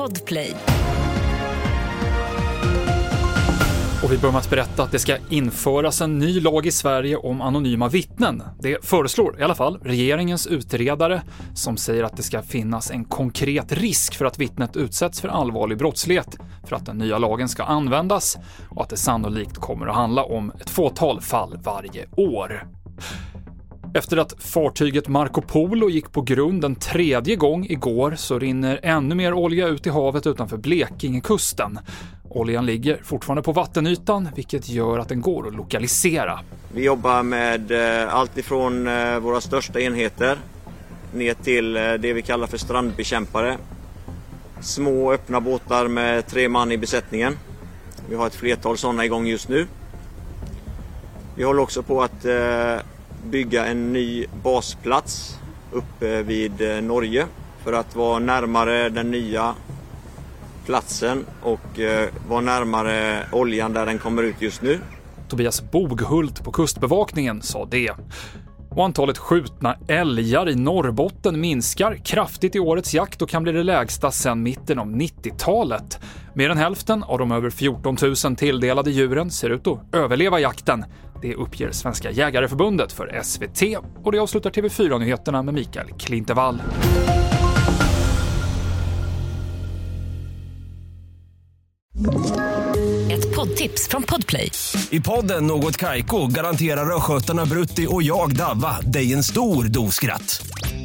Podplay. Och vi börjar med att berätta att det ska införas en ny lag i Sverige om anonyma vittnen. Det föreslår i alla fall regeringens utredare som säger att det ska finnas en konkret risk för att vittnet utsätts för allvarlig brottslighet för att den nya lagen ska användas och att det sannolikt kommer att handla om ett fåtal fall varje år. Efter att fartyget Marco Polo gick på grund en tredje gång igår så rinner ännu mer olja ut i havet utanför Blekingekusten. Oljan ligger fortfarande på vattenytan, vilket gör att den går att lokalisera. Vi jobbar med eh, allt ifrån eh, våra största enheter ner till eh, det vi kallar för strandbekämpare. Små öppna båtar med tre man i besättningen. Vi har ett flertal sådana igång just nu. Vi håller också på att bygga en ny basplats uppe vid eh, Norge för att vara närmare den nya platsen och eh, vara närmare oljan där den kommer ut just nu. Tobias Boghult på Kustbevakningen sa det. Och antalet skjutna älgar i Norrbotten minskar kraftigt i årets jakt och kan bli det lägsta sedan mitten av 90-talet. Mer än hälften av de över 14 000 tilldelade djuren ser ut att överleva jakten. Det uppger Svenska Jägareförbundet för SVT och det avslutar TV4-nyheterna med Mikael Klintevall. Ett poddtips från Podplay. I podden Något Kaiko garanterar östgötarna Brutti och jag, Davva, dig en stor dos skratt.